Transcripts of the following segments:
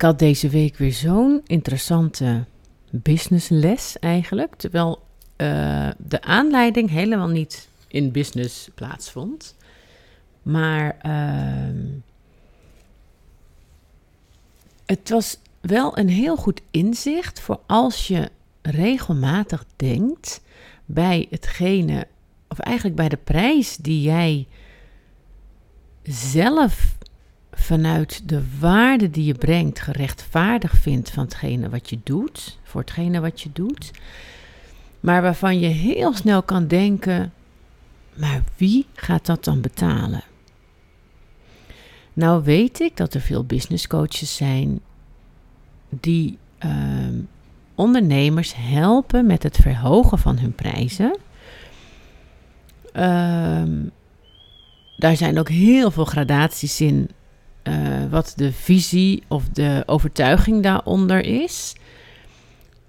ik had deze week weer zo'n interessante businessles eigenlijk. Terwijl uh, de aanleiding helemaal niet in business plaatsvond. Maar uh, het was wel een heel goed inzicht voor als je regelmatig denkt bij hetgene, of eigenlijk bij de prijs die jij zelf vanuit de waarde die je brengt gerechtvaardig vindt van hetgene wat je doet, voor hetgene wat je doet, maar waarvan je heel snel kan denken, maar wie gaat dat dan betalen? Nou weet ik dat er veel business coaches zijn die uh, ondernemers helpen met het verhogen van hun prijzen. Uh, daar zijn ook heel veel gradaties in uh, wat de visie of de overtuiging daaronder is.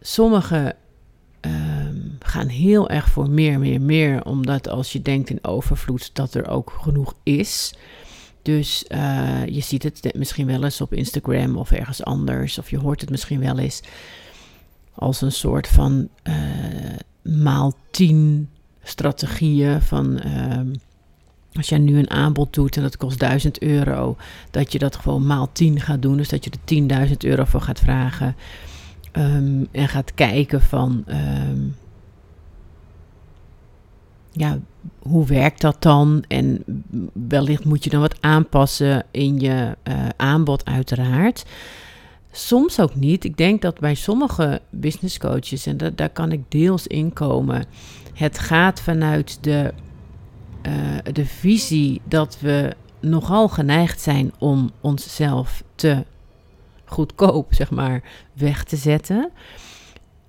Sommige ehm, gaan heel erg voor meer, meer, meer, omdat als je denkt in overvloed dat er ook genoeg is. Dus uh, je ziet het misschien wel eens op Instagram of ergens anders, of je hoort het misschien wel eens als een soort van uh, maal tien strategieën van uh, als jij nu een aanbod doet en dat kost 1000 euro, dat je dat gewoon maal 10 gaat doen. Dus dat je er 10.000 euro voor gaat vragen. Um, en gaat kijken van, um, ja, hoe werkt dat dan? En wellicht moet je dan wat aanpassen in je uh, aanbod, uiteraard. Soms ook niet. Ik denk dat bij sommige business coaches, en daar kan ik deels in komen, het gaat vanuit de uh, de visie dat we nogal geneigd zijn om onszelf te goedkoop, zeg maar, weg te zetten.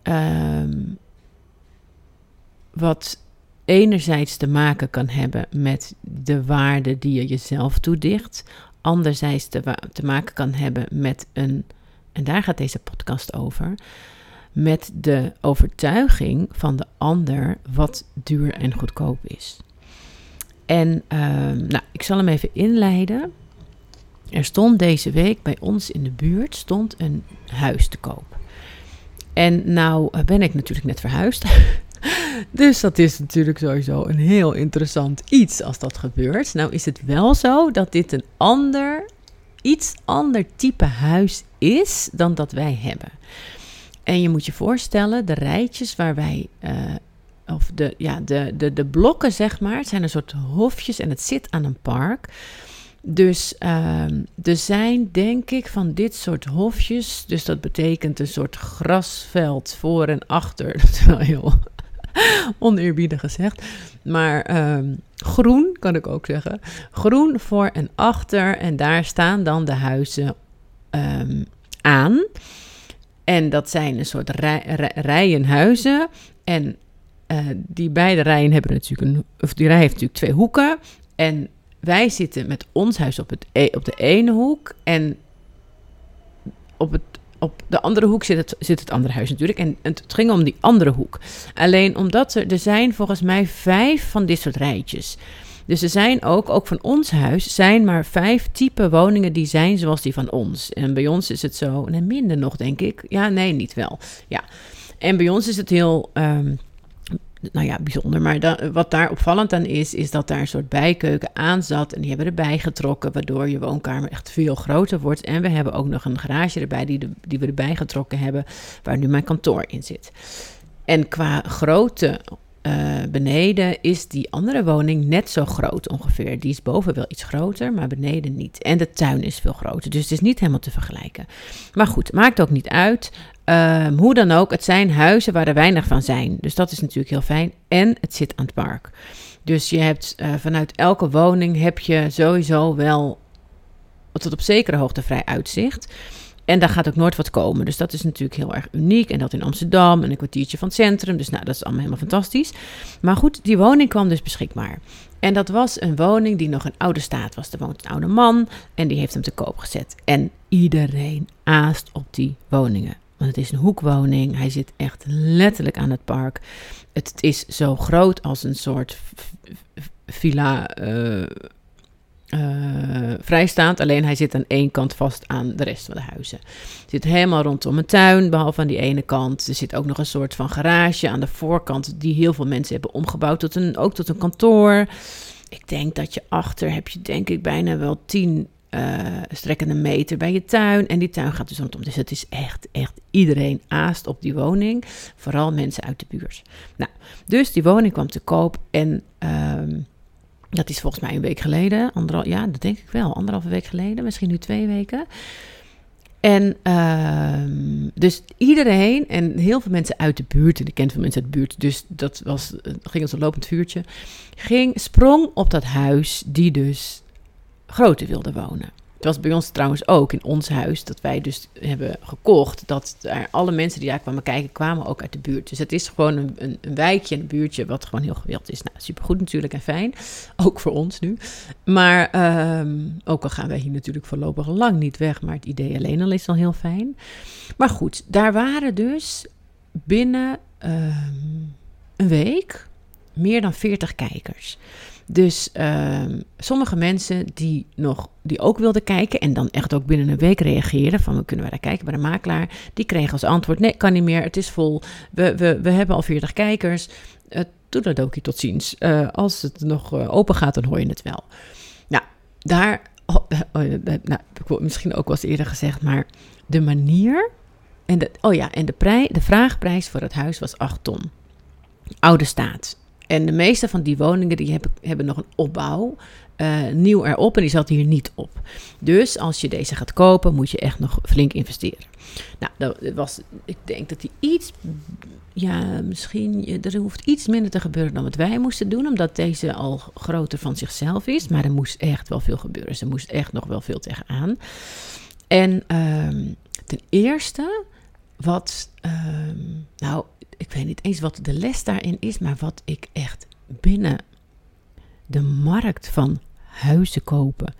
Um, wat enerzijds te maken kan hebben met de waarde die je jezelf toedicht, anderzijds te maken kan hebben met een, en daar gaat deze podcast over, met de overtuiging van de ander wat duur en goedkoop is. En ehm, nou, ik zal hem even inleiden. Er stond deze week bij ons in de buurt stond een huis te koop. En nou eh, ben ik natuurlijk net verhuisd. dus dat is natuurlijk sowieso een heel interessant iets als dat gebeurt. Nou is het wel zo dat dit een ander, iets ander type huis is dan dat wij hebben. En je moet je voorstellen, de rijtjes waar wij uh, of de, ja, de, de, de blokken, zeg maar. Het zijn een soort hofjes en het zit aan een park. Dus uh, er zijn, denk ik, van dit soort hofjes. Dus dat betekent een soort grasveld voor en achter. Dat is wel heel oneerbiedig gezegd. Maar uh, groen, kan ik ook zeggen. Groen voor en achter. En daar staan dan de huizen um, aan. En dat zijn een soort rij, rij, rijen huizen. En uh, die beide rijen hebben natuurlijk een, of die rij heeft natuurlijk twee hoeken. En wij zitten met ons huis op, het, e, op de ene hoek. En op, het, op de andere hoek zit het, zit het andere huis natuurlijk. En het ging om die andere hoek. Alleen omdat er, er zijn volgens mij vijf van dit soort rijtjes. Dus er zijn ook, ook van ons huis, zijn maar vijf type woningen die zijn zoals die van ons. En bij ons is het zo, en minder nog denk ik. Ja, nee, niet wel. Ja. En bij ons is het heel... Um, nou ja, bijzonder. Maar dan, wat daar opvallend aan is, is dat daar een soort bijkeuken aan zat. En die hebben erbij getrokken, waardoor je woonkamer echt veel groter wordt. En we hebben ook nog een garage erbij die, de, die we erbij getrokken hebben, waar nu mijn kantoor in zit. En qua grootte uh, beneden is die andere woning net zo groot ongeveer. Die is boven wel iets groter, maar beneden niet. En de tuin is veel groter, dus het is niet helemaal te vergelijken. Maar goed, maakt ook niet uit. Um, hoe dan ook, het zijn huizen waar er weinig van zijn. Dus dat is natuurlijk heel fijn. En het zit aan het park. Dus je hebt uh, vanuit elke woning heb je sowieso wel tot op zekere hoogte vrij uitzicht. En daar gaat ook nooit wat komen. Dus dat is natuurlijk heel erg uniek. En dat in Amsterdam en een kwartiertje van het centrum. Dus nou, dat is allemaal helemaal fantastisch. Maar goed, die woning kwam dus beschikbaar. En dat was een woning die nog in oude staat was. Er woont een oude man en die heeft hem te koop gezet. En iedereen aast op die woningen. Want het is een hoekwoning. Hij zit echt letterlijk aan het park. Het is zo groot als een soort villa. Uh, vrijstaand. Alleen hij zit aan één kant vast aan de rest van de huizen. Zit helemaal rondom een tuin, behalve aan die ene kant. Er zit ook nog een soort van garage aan de voorkant, die heel veel mensen hebben omgebouwd tot een, ook tot een kantoor. Ik denk dat je achter heb je denk ik bijna wel tien uh, strekkende meter bij je tuin. En die tuin gaat dus rondom. Dus het is echt, echt iedereen aast op die woning. Vooral mensen uit de buurt. Nou, dus die woning kwam te koop. En uh, dat is volgens mij een week geleden. Anderhal, ja, dat denk ik wel. Anderhalve week geleden. Misschien nu twee weken. En uh, dus iedereen en heel veel mensen uit de buurt, en ik ken veel mensen uit de buurt, dus dat was, ging als een lopend vuurtje, ging, sprong op dat huis die dus groter wilde wonen. Het was bij ons trouwens ook in ons huis dat wij dus hebben gekocht. Dat er alle mensen die daar kwamen kijken, kwamen ook uit de buurt. Dus het is gewoon een, een, een wijkje, een buurtje, wat gewoon heel gewild is. Nou, supergoed natuurlijk en fijn. Ook voor ons nu. Maar um, ook al gaan wij hier natuurlijk voorlopig lang niet weg. Maar het idee alleen al is al heel fijn. Maar goed, daar waren dus binnen um, een week meer dan 40 kijkers. Dus uh, sommige mensen die, nog, die ook wilden kijken en dan echt ook binnen een week reageerden van we kunnen we daar kijken bij de makelaar, die kregen als antwoord nee, kan niet meer, het is vol, we, we, we hebben al 40 kijkers, uh, doe dat ook tot ziens. Uh, als het nog uh, open gaat, dan hoor je het wel. Nou, daar, oh, oh, nou, misschien ook wel eens eerder gezegd, maar de manier en de, oh ja, en de, prij, de vraagprijs voor het huis was 8 ton. Oude staat. En de meeste van die woningen die hebben, hebben nog een opbouw. Uh, nieuw erop en die zat hier niet op. Dus als je deze gaat kopen, moet je echt nog flink investeren. Nou, dat was, ik denk dat die iets, ja, misschien, er hoeft iets minder te gebeuren dan wat wij moesten doen, omdat deze al groter van zichzelf is. Maar er moest echt wel veel gebeuren. Ze moest echt nog wel veel tegenaan. En um, ten eerste, wat, um, nou, ik weet niet eens wat de les daarin is, maar wat ik echt binnen de markt van huizen kopen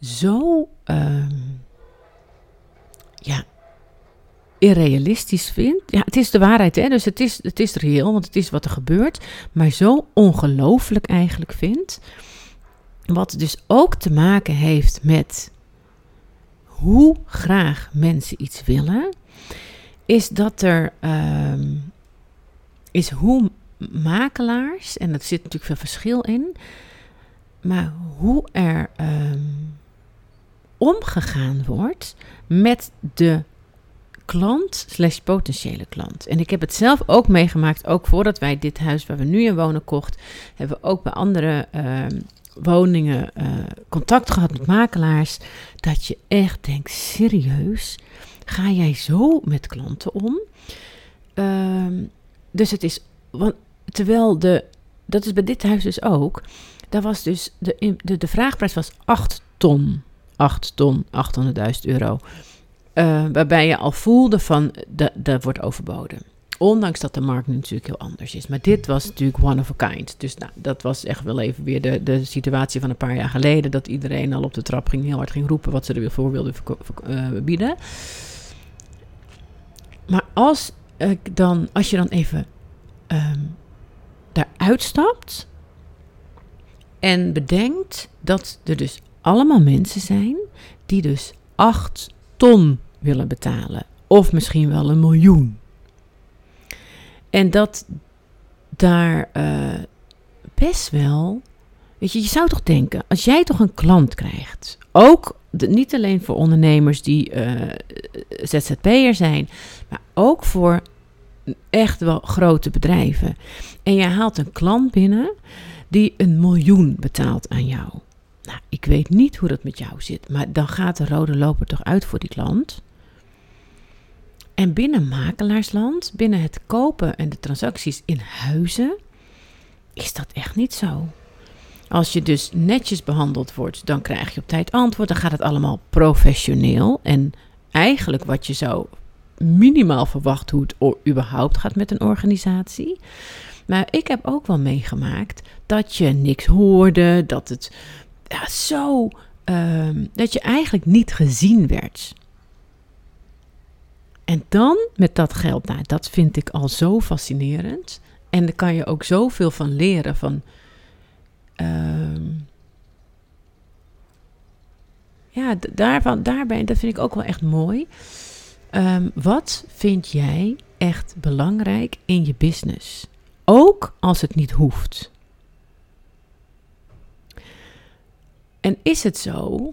zo um, ja, irrealistisch vind. Ja, het is de waarheid, hè? dus het is, het is reëel, want het is wat er gebeurt, maar zo ongelooflijk eigenlijk vind. Wat dus ook te maken heeft met hoe graag mensen iets willen is dat er um, is hoe makelaars, en er zit natuurlijk veel verschil in, maar hoe er um, omgegaan wordt met de klant slash potentiële klant. En ik heb het zelf ook meegemaakt, ook voordat wij dit huis waar we nu in wonen kocht, hebben we ook bij andere um, woningen uh, contact gehad met makelaars, dat je echt denkt, serieus, Ga jij zo met klanten om? Um, dus het is, want, terwijl de, dat is bij dit huis dus ook, daar was dus, de, de, de vraagprijs was 8 ton. 8 ton, 800.000 euro. Uh, waarbij je al voelde van, dat wordt overboden. Ondanks dat de markt natuurlijk heel anders is. Maar dit was natuurlijk one of a kind. Dus nou, dat was echt wel even weer de, de situatie van een paar jaar geleden. Dat iedereen al op de trap ging, heel hard ging roepen wat ze er voor wilden uh, bieden. Maar als, dan, als je dan even um, daaruit stapt en bedenkt dat er dus allemaal mensen zijn die dus 8 ton willen betalen. Of misschien wel een miljoen. En dat daar uh, best wel. Weet je, je zou toch denken, als jij toch een klant krijgt, ook niet alleen voor ondernemers die uh, ZZP'er zijn, maar ook voor echt wel grote bedrijven. En je haalt een klant binnen die een miljoen betaalt aan jou. Nou, ik weet niet hoe dat met jou zit, maar dan gaat de rode loper toch uit voor die klant. En binnen makelaarsland, binnen het kopen en de transacties in huizen, is dat echt niet zo. Als je dus netjes behandeld wordt, dan krijg je op tijd antwoord. Dan gaat het allemaal professioneel. En eigenlijk wat je zou minimaal verwacht hoe het überhaupt gaat met een organisatie. Maar ik heb ook wel meegemaakt dat je niks hoorde, dat het ja, zo. Um, dat je eigenlijk niet gezien werd. En dan met dat geld, nou, dat vind ik al zo fascinerend. En daar kan je ook zoveel van leren. Van um, ja, daarvan, daarbij, dat vind ik ook wel echt mooi. Ehm, wat vind jij echt belangrijk in je business? Ook als het niet hoeft. En is het zo?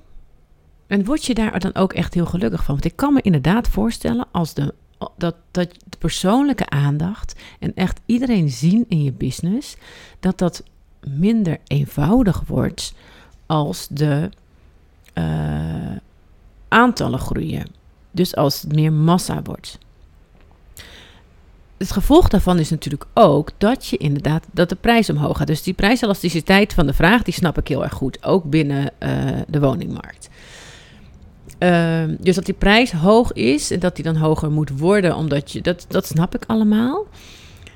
En word je daar dan ook echt heel gelukkig van? Want ik kan me inderdaad voorstellen als de, dat, dat de persoonlijke aandacht en echt iedereen zien in je business, dat dat minder eenvoudig wordt als de uh, aantallen groeien. Dus als het meer massa wordt. Het gevolg daarvan is natuurlijk ook dat je inderdaad dat de prijs omhoog gaat. Dus die prijselasticiteit van de vraag, die snap ik heel erg goed, ook binnen uh, de woningmarkt. Uh, dus dat die prijs hoog is en dat die dan hoger moet worden, omdat je dat, dat snap ik allemaal.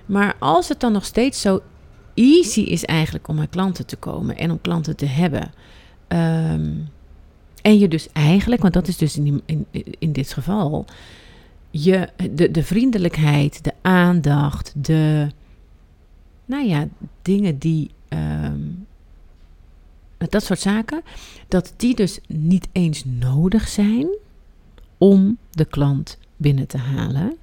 Maar als het dan nog steeds zo easy is eigenlijk om aan klanten te komen en om klanten te hebben. Um, en je dus eigenlijk, want dat is dus in, in, in dit geval, je, de, de vriendelijkheid, de aandacht, de, nou ja, dingen die, um, dat soort zaken, dat die dus niet eens nodig zijn om de klant binnen te halen.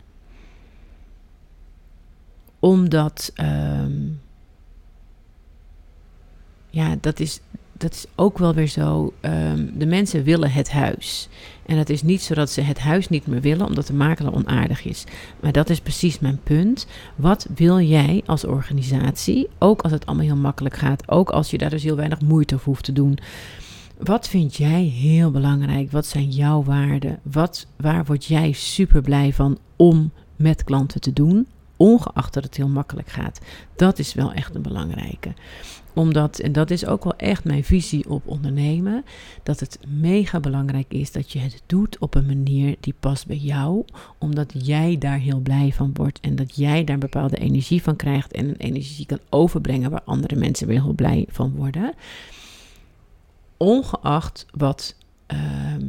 Omdat, um, ja, dat is, dat is ook wel weer zo. Um, de mensen willen het huis. En het is niet zo dat ze het huis niet meer willen omdat de makelaar onaardig is. Maar dat is precies mijn punt. Wat wil jij als organisatie, ook als het allemaal heel makkelijk gaat, ook als je daar dus heel weinig moeite voor hoeft te doen? Wat vind jij heel belangrijk? Wat zijn jouw waarden? Wat, waar word jij super blij van om met klanten te doen? Ongeacht dat het heel makkelijk gaat. Dat is wel echt een belangrijke omdat, en dat is ook wel echt mijn visie op ondernemen, dat het mega belangrijk is dat je het doet op een manier die past bij jou, omdat jij daar heel blij van wordt en dat jij daar bepaalde energie van krijgt en een energie kan overbrengen waar andere mensen weer heel blij van worden. Ongeacht wat. Ehm,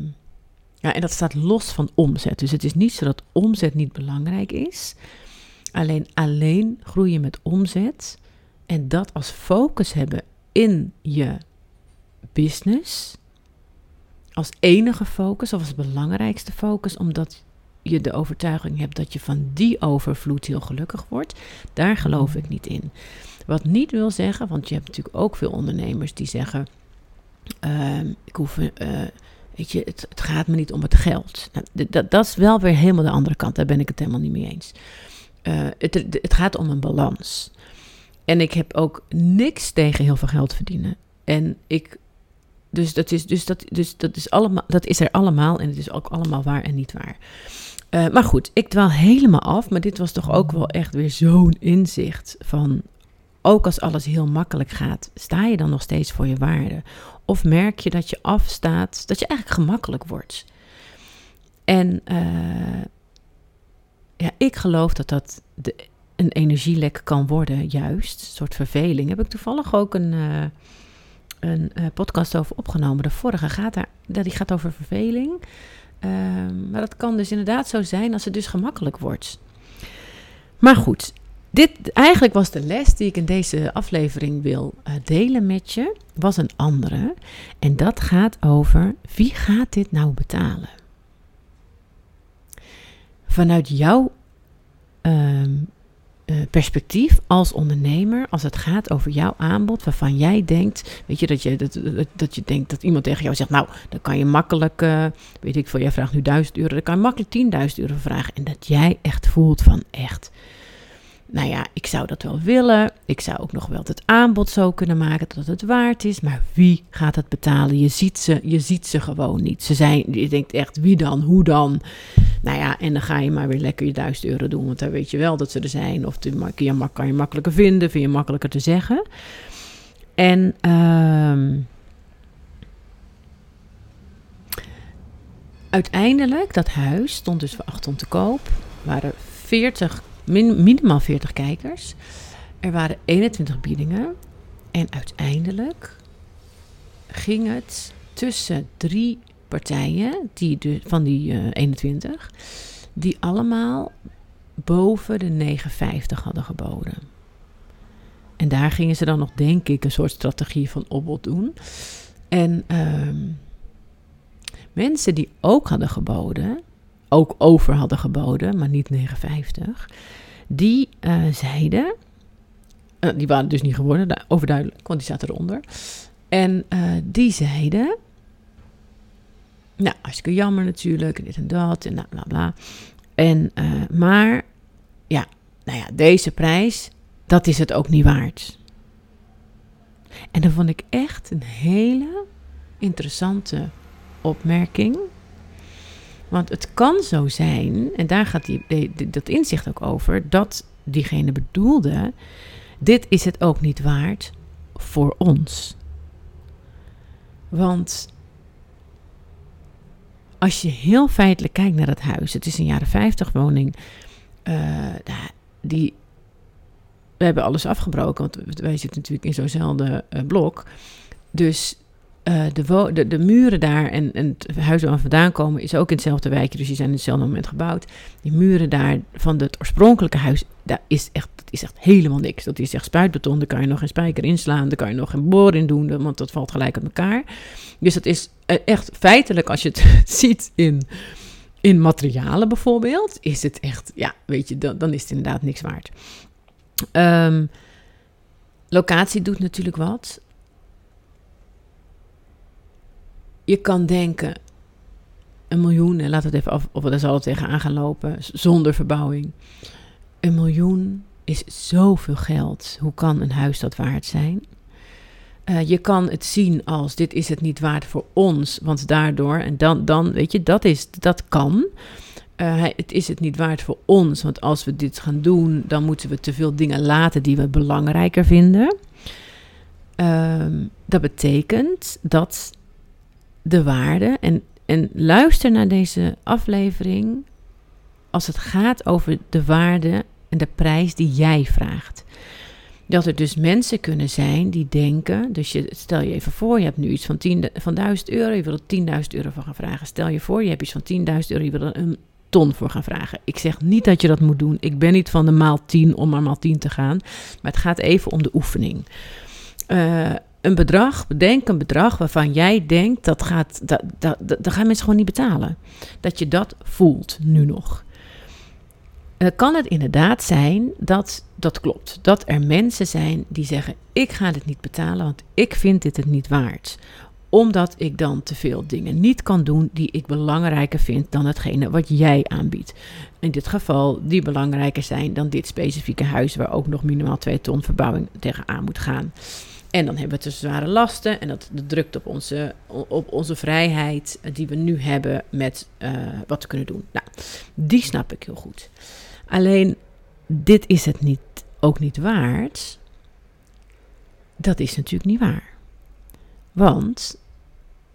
ja, en dat staat los van omzet. Dus het is niet zo dat omzet niet belangrijk is. Alleen alleen groeien met omzet en dat als focus hebben in je business, als enige focus of als belangrijkste focus, omdat je de overtuiging hebt dat je van die overvloed heel gelukkig wordt, daar geloof ik niet in. Wat niet wil zeggen, want je hebt natuurlijk ook veel ondernemers die zeggen: uh, ik hoef, uh, weet je, het, het, gaat me niet om het geld. Nou, dat, dat, is wel weer helemaal de andere kant. Daar ben ik het helemaal niet mee eens. Uh, het, het, gaat om een balans. En ik heb ook niks tegen heel veel geld verdienen. En ik. Dus dat is, dus dat, dus dat is, allemaal, dat is er allemaal. En het is ook allemaal waar en niet waar. Uh, maar goed, ik dwaal helemaal af. Maar dit was toch ook wel echt weer zo'n inzicht van. Ook als alles heel makkelijk gaat, sta je dan nog steeds voor je waarde? Of merk je dat je afstaat, dat je eigenlijk gemakkelijk wordt? En uh, ja, ik geloof dat dat de een energielek kan worden, juist. Een soort verveling. Heb ik toevallig ook een, uh, een uh, podcast over opgenomen. De vorige gaat daar, die gaat over verveling. Uh, maar dat kan dus inderdaad zo zijn als het dus gemakkelijk wordt. Maar goed, dit eigenlijk was de les die ik in deze aflevering wil uh, delen met je. Was een andere. En dat gaat over wie gaat dit nou betalen? Vanuit jouw ehm, eh, perspectief als ondernemer, als het gaat over jouw aanbod, waarvan jij denkt, weet je, dat je, dat, dat, je denkt dat iemand tegen jou zegt, nou, dan kan je makkelijk, uh, weet ik veel, jij vraagt nu 1000 euro, dan kan je makkelijk 10.000 euro vragen. En dat jij echt voelt van echt, nou ja, ik zou dat wel willen. Ik zou ook nog wel het aanbod zo kunnen maken dat het waard is. Maar wie gaat het betalen? Je ziet ze, je ziet ze gewoon niet. Ze zijn, je denkt echt, wie dan? Hoe dan? Nou ja, en dan ga je maar weer lekker je duizend euro doen. Want dan weet je wel dat ze er zijn. Of de, je, kan je makkelijker vinden, vind je makkelijker te zeggen. En uh, uiteindelijk, dat huis stond dus voor 8 te koop. waren 40 minimaal 40 kijkers. Er waren 21 biedingen. En uiteindelijk ging het tussen drie partijen die van die uh, eh, 21, die allemaal boven de 9,50 hadden geboden. En daar gingen ze dan nog, denk ik, een soort strategie van opbod doen. En um, mensen die ook hadden geboden, ook over hadden geboden, maar niet 59, die uh, zeiden, uh, die waren dus niet geworden, overduidelijk, want die zaten eronder. En uh, die zeiden, nou, hartstikke jammer natuurlijk, dit en dat, en bla bla bla. En, maar, ja, nou ja, deze prijs, dat is het ook niet waard. En dat vond ik echt een hele interessante opmerking. Want het kan zo zijn, en daar gaat die, dat inzicht ook over, dat diegene bedoelde: dit is het ook niet waard voor ons. Want als je heel feitelijk kijkt naar dat huis, het is een jaren 50 woning, uh, die we hebben alles afgebroken, want wij zitten natuurlijk in zo'nzelfde uh, blok. Dus uh, de, de, muren daar en, en het huis waar we vandaan komen is ook in hetzelfde wijkje. Dus die zijn in hetzelfde moment gebouwd. Die muren daar van het oorspronkelijke huis, daar is echt, dat is echt helemaal niks. Dat is echt spuitbeton, daar kan je nog een spijker inslaan. Daar kan je nog een boor in doen, want dat valt gelijk op elkaar. Dus dat is eh, echt feitelijk, als je het ziet in, in materialen bijvoorbeeld, is het echt, ja, weet je, dan, dan is het inderdaad niks waard. Um, locatie doet natuurlijk wat. Je kan denken, een miljoen, en laten we het even af, of we daar zal het tegenaan gaan lopen, zonder verbouwing. Een miljoen is zoveel geld. Hoe kan een huis dat waard zijn? Uh, je kan het zien als dit is het niet waard voor ons, want daardoor, en dan, dan weet je, dat, is, dat kan. Uh, het is het niet waard voor ons, want als we dit gaan doen, dan moeten we te veel dingen laten die we belangrijker vinden. Uh, dat betekent dat de waarde, en, en luister naar deze aflevering als het gaat over de waarde en de prijs die jij vraagt. Dat er dus mensen kunnen zijn die denken, dus je, stel je even voor, je hebt nu iets van, 10, van 1000 euro, je wil er 10.000 euro voor gaan vragen. Stel je voor, je hebt iets van 10.000 euro, je wil er een ton voor gaan vragen. Ik zeg niet dat je dat moet doen. Ik ben niet van de maal 10 om maar maal 10 te gaan. Maar het gaat even om de oefening. Uh, een bedrag, bedenk een bedrag waarvan jij denkt dat gaat, dat, dat, dat, gaan mensen gewoon niet betalen. Dat je dat voelt nu nog. Dan kan het inderdaad zijn dat dat klopt. Dat er mensen zijn die zeggen: Ik ga dit niet betalen, want ik vind dit het niet waard omdat ik dan te veel dingen niet kan doen die ik belangrijker vind dan hetgene wat jij aanbiedt. In dit geval die belangrijker zijn dan dit specifieke huis waar ook nog minimaal 2 ton verbouwing tegenaan moet gaan. En dan hebben we te zware lasten en dat, drukt op onze, op onze vrijheid die we nu hebben met uh, wat we kunnen doen. Nou, die snap ik heel goed. Alleen, dit is het niet, ook niet waard. Dat is natuurlijk niet waar. Want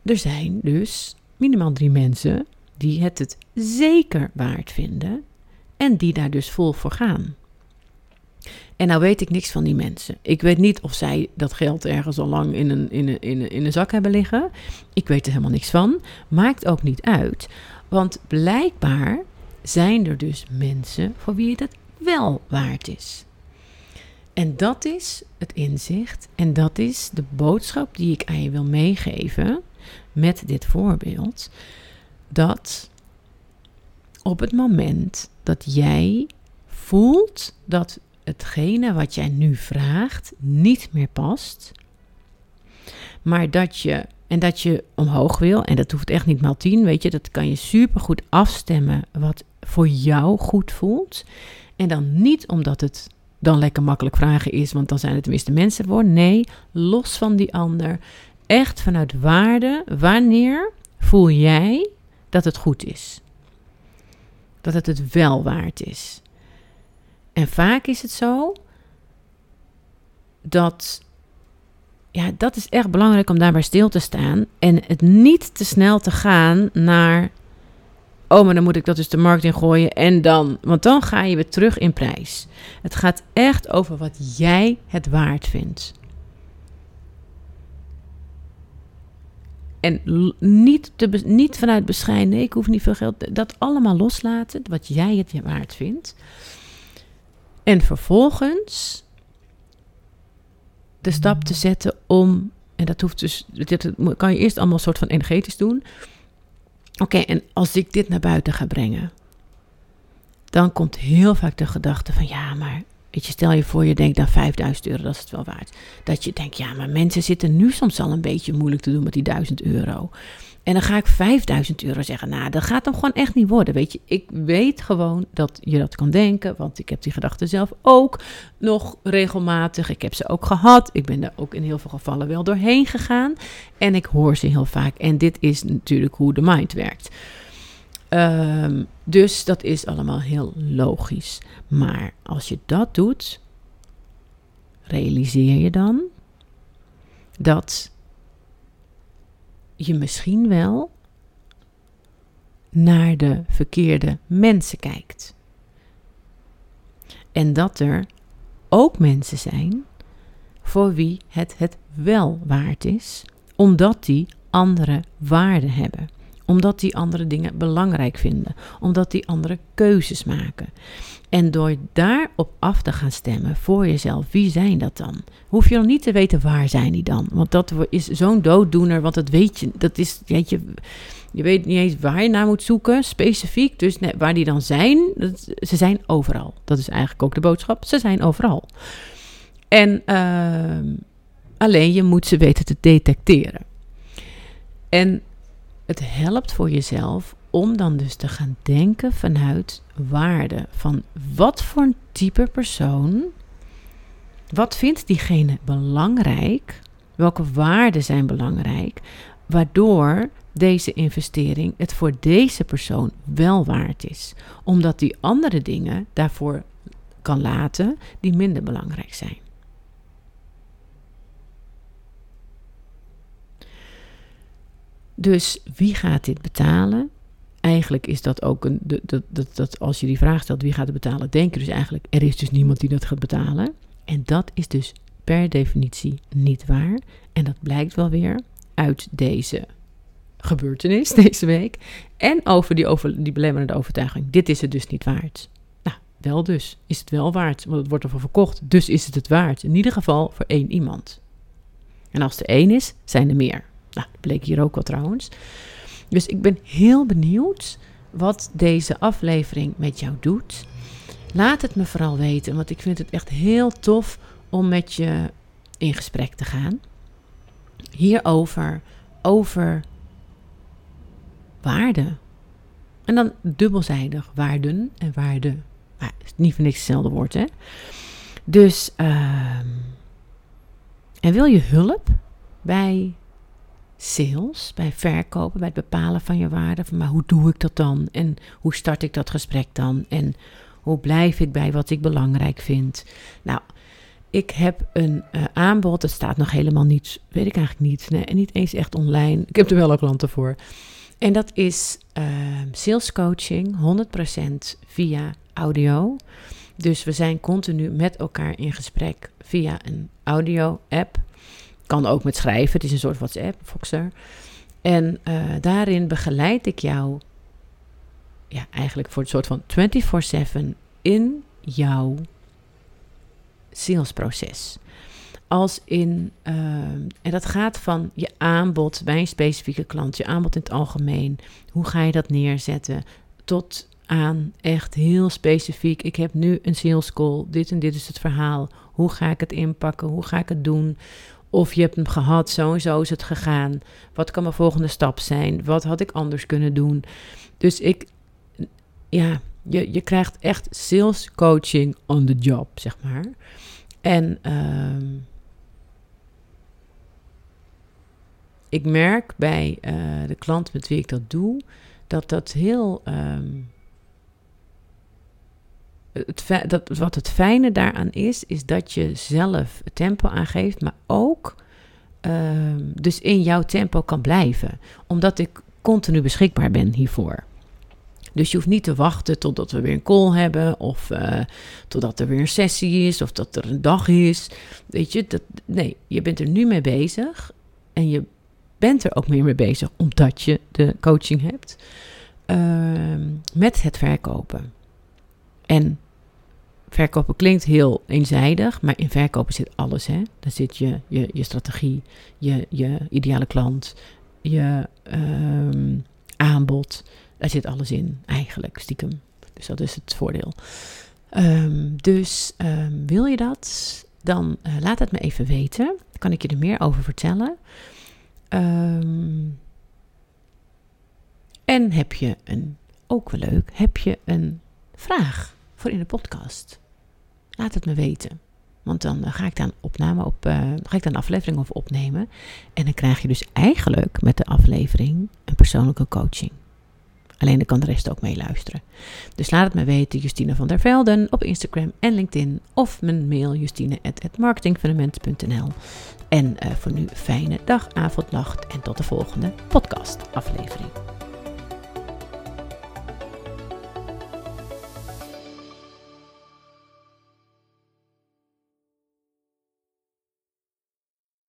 er zijn dus minimaal drie mensen die het het zeker waard vinden en die daar dus vol voor gaan. En nou weet ik niks van die mensen. Ik weet niet of zij dat geld ergens al lang in een, in een, in een, in een zak hebben liggen. Ik weet er helemaal niks van. Maakt ook niet uit. Want blijkbaar zijn er dus mensen voor wie het wel waard is. En dat is het inzicht en dat is de boodschap die ik aan je wil meegeven met dit voorbeeld. Dat op het moment dat jij voelt dat hetgene wat jij nu vraagt niet meer past, maar dat je en dat je omhoog wil, en dat hoeft echt niet maal tien, weet je, dat kan je super goed afstemmen wat voor jou goed voelt. En dan niet omdat het dan lekker makkelijk vragen is, want dan zijn het tenminste mensen voor. Nee, los van die ander. Echt vanuit waarde. Wanneer voel jij dat het goed is? Dat het het wel waard is. En vaak is het zo dat. Ja, dat is echt belangrijk om daarbij stil te staan. En het niet te snel te gaan naar Oh, maar dan moet ik dat dus de markt in gooien en dan. Want dan ga je weer terug in prijs. Het gaat echt over wat jij het waard vindt. En niet, te, niet vanuit bescheiden, nee, ik hoef niet veel geld. Dat allemaal loslaten, wat jij het waard vindt. En vervolgens de stap te zetten om, en dat hoeft dus, dit kan je eerst allemaal soort van energetisch doen Oké, en als ik dit naar buiten ga brengen, dan komt heel vaak de gedachte van ja, maar weet je, stel je voor je denkt aan nou, 5000 euro, dat is het wel waard. Dat je denkt, ja, maar mensen zitten nu soms al een beetje moeilijk te doen met die 1000 euro. En dan ga ik 5000 euro zeggen. Nou, dat gaat hem gewoon echt niet worden. Weet je, ik weet gewoon dat je dat kan denken. Want ik heb die gedachten zelf ook nog regelmatig. Ik heb ze ook gehad. Ik ben er ook in heel veel gevallen wel doorheen gegaan. En ik hoor ze heel vaak. En dit is natuurlijk hoe de mind werkt. Um, dus dat is allemaal heel logisch. Maar als je dat doet, realiseer je dan dat je misschien wel naar de verkeerde mensen kijkt. En dat er ook mensen zijn voor wie het het wel waard is, omdat die andere waarden hebben omdat die andere dingen belangrijk vinden. Omdat die andere keuzes maken. En door daarop af te gaan stemmen voor jezelf, wie zijn dat dan? Hoef je nog niet te weten waar zijn die dan? Want dat is zo'n dooddoener, want dat weet je. Dat is, weet je, je weet niet eens waar je naar moet zoeken, specifiek. Dus waar die dan zijn, ze zijn overal. Dat is eigenlijk ook de boodschap. Ze zijn overal. En uh, alleen je moet ze weten te detecteren. En het helpt voor jezelf om dan dus te gaan denken vanuit waarde. Van wat voor een type persoon, wat vindt diegene belangrijk? Welke waarden zijn belangrijk? Waardoor deze investering het voor deze persoon wel waard is. Omdat die andere dingen daarvoor kan laten die minder belangrijk zijn. Dus wie gaat dit betalen? Eigenlijk is dat ook een. Dat, dat, dat, als je die vraag stelt, wie gaat het betalen? Denk je dus eigenlijk, er is dus niemand die dat gaat betalen. En dat is dus per definitie niet waar. En dat blijkt wel weer uit deze gebeurtenis deze week. En over die, over, die belemmerende overtuiging. Dit is het dus niet waard. Nou, wel dus. Is het wel waard, want het wordt ervoor verkocht. Dus is het het waard. In ieder geval voor één iemand. En als er één is, zijn er meer. Nou, dat bleek hier ook wel trouwens. Dus ik ben heel benieuwd wat deze aflevering met jou doet. Laat het me vooral weten, want ik vind het echt heel tof om met je in gesprek te gaan. Hierover, over waarde. En dan dubbelzijdig waarden en waarde. Maar is niet voor niks hetzelfde woord, hè? Dus, uh, en wil je hulp bij sales, bij verkopen, bij het bepalen van je waarde. Van, maar hoe doe ik dat dan? En hoe start ik dat gesprek dan? En hoe blijf ik bij wat ik belangrijk vind? Nou, ik heb een uh, aanbod, dat staat nog helemaal niet, weet ik eigenlijk niet. Nee, en niet eens echt online. Ik heb er wel ook klanten voor. En dat is uh, sales coaching, 100% via audio. Dus we zijn continu met elkaar in gesprek via een audio-app. Kan ook met schrijven. Het is een soort WhatsApp, Foxer. En uh, daarin begeleid ik jou ja, eigenlijk voor het soort van 24/7 in jouw salesproces. Als in, uh, en dat gaat van je aanbod bij een specifieke klant, je aanbod in het algemeen. Hoe ga je dat neerzetten? Tot aan echt heel specifiek. Ik heb nu een sales call. Dit en dit is het verhaal. Hoe ga ik het inpakken? Hoe ga ik het doen? Of je hebt hem gehad, zo en zo is het gegaan. Wat kan mijn volgende stap zijn? Wat had ik anders kunnen doen? Dus ik, ja, je, je krijgt echt sales coaching on the job, zeg maar. En uh, ik merk bij uh, de klant met wie ik dat doe, dat dat heel. Um, het, dat, wat het fijne daaraan is, is dat je zelf tempo aangeeft, maar ook uh, dus in jouw tempo kan blijven. Omdat ik continu beschikbaar ben hiervoor. Dus je hoeft niet te wachten totdat we weer een call hebben, of uh, totdat er weer een sessie is, of dat er een dag is. Weet je, dat, nee, je bent er nu mee bezig en je bent er ook meer mee bezig omdat je de coaching hebt uh, met het verkopen. En verkopen klinkt heel eenzijdig, maar in verkopen zit alles. Hè? Daar zit je, je, je strategie, je, je ideale klant, je um, aanbod. Daar zit alles in, eigenlijk, stiekem. Dus dat is het voordeel. Ehm, dus ehm, wil je dat? Dan uh, laat het me even weten. Dan kan ik je er meer over vertellen. En heb je een, ook wel leuk, heb je een vraag voor in de podcast? Laat het me weten. Want dan ga ik daar opname op, uh, ga ik daar een aflevering over opnemen. En dan krijg je dus eigenlijk met de aflevering een persoonlijke coaching. Alleen dan kan de rest ook meeluisteren. Dus laat het me weten, Justine van der Velden op Instagram en LinkedIn. Of mijn mail justine.marketingfundament.nl En uh, voor nu fijne dag, avond, nacht en tot de volgende podcast aflevering.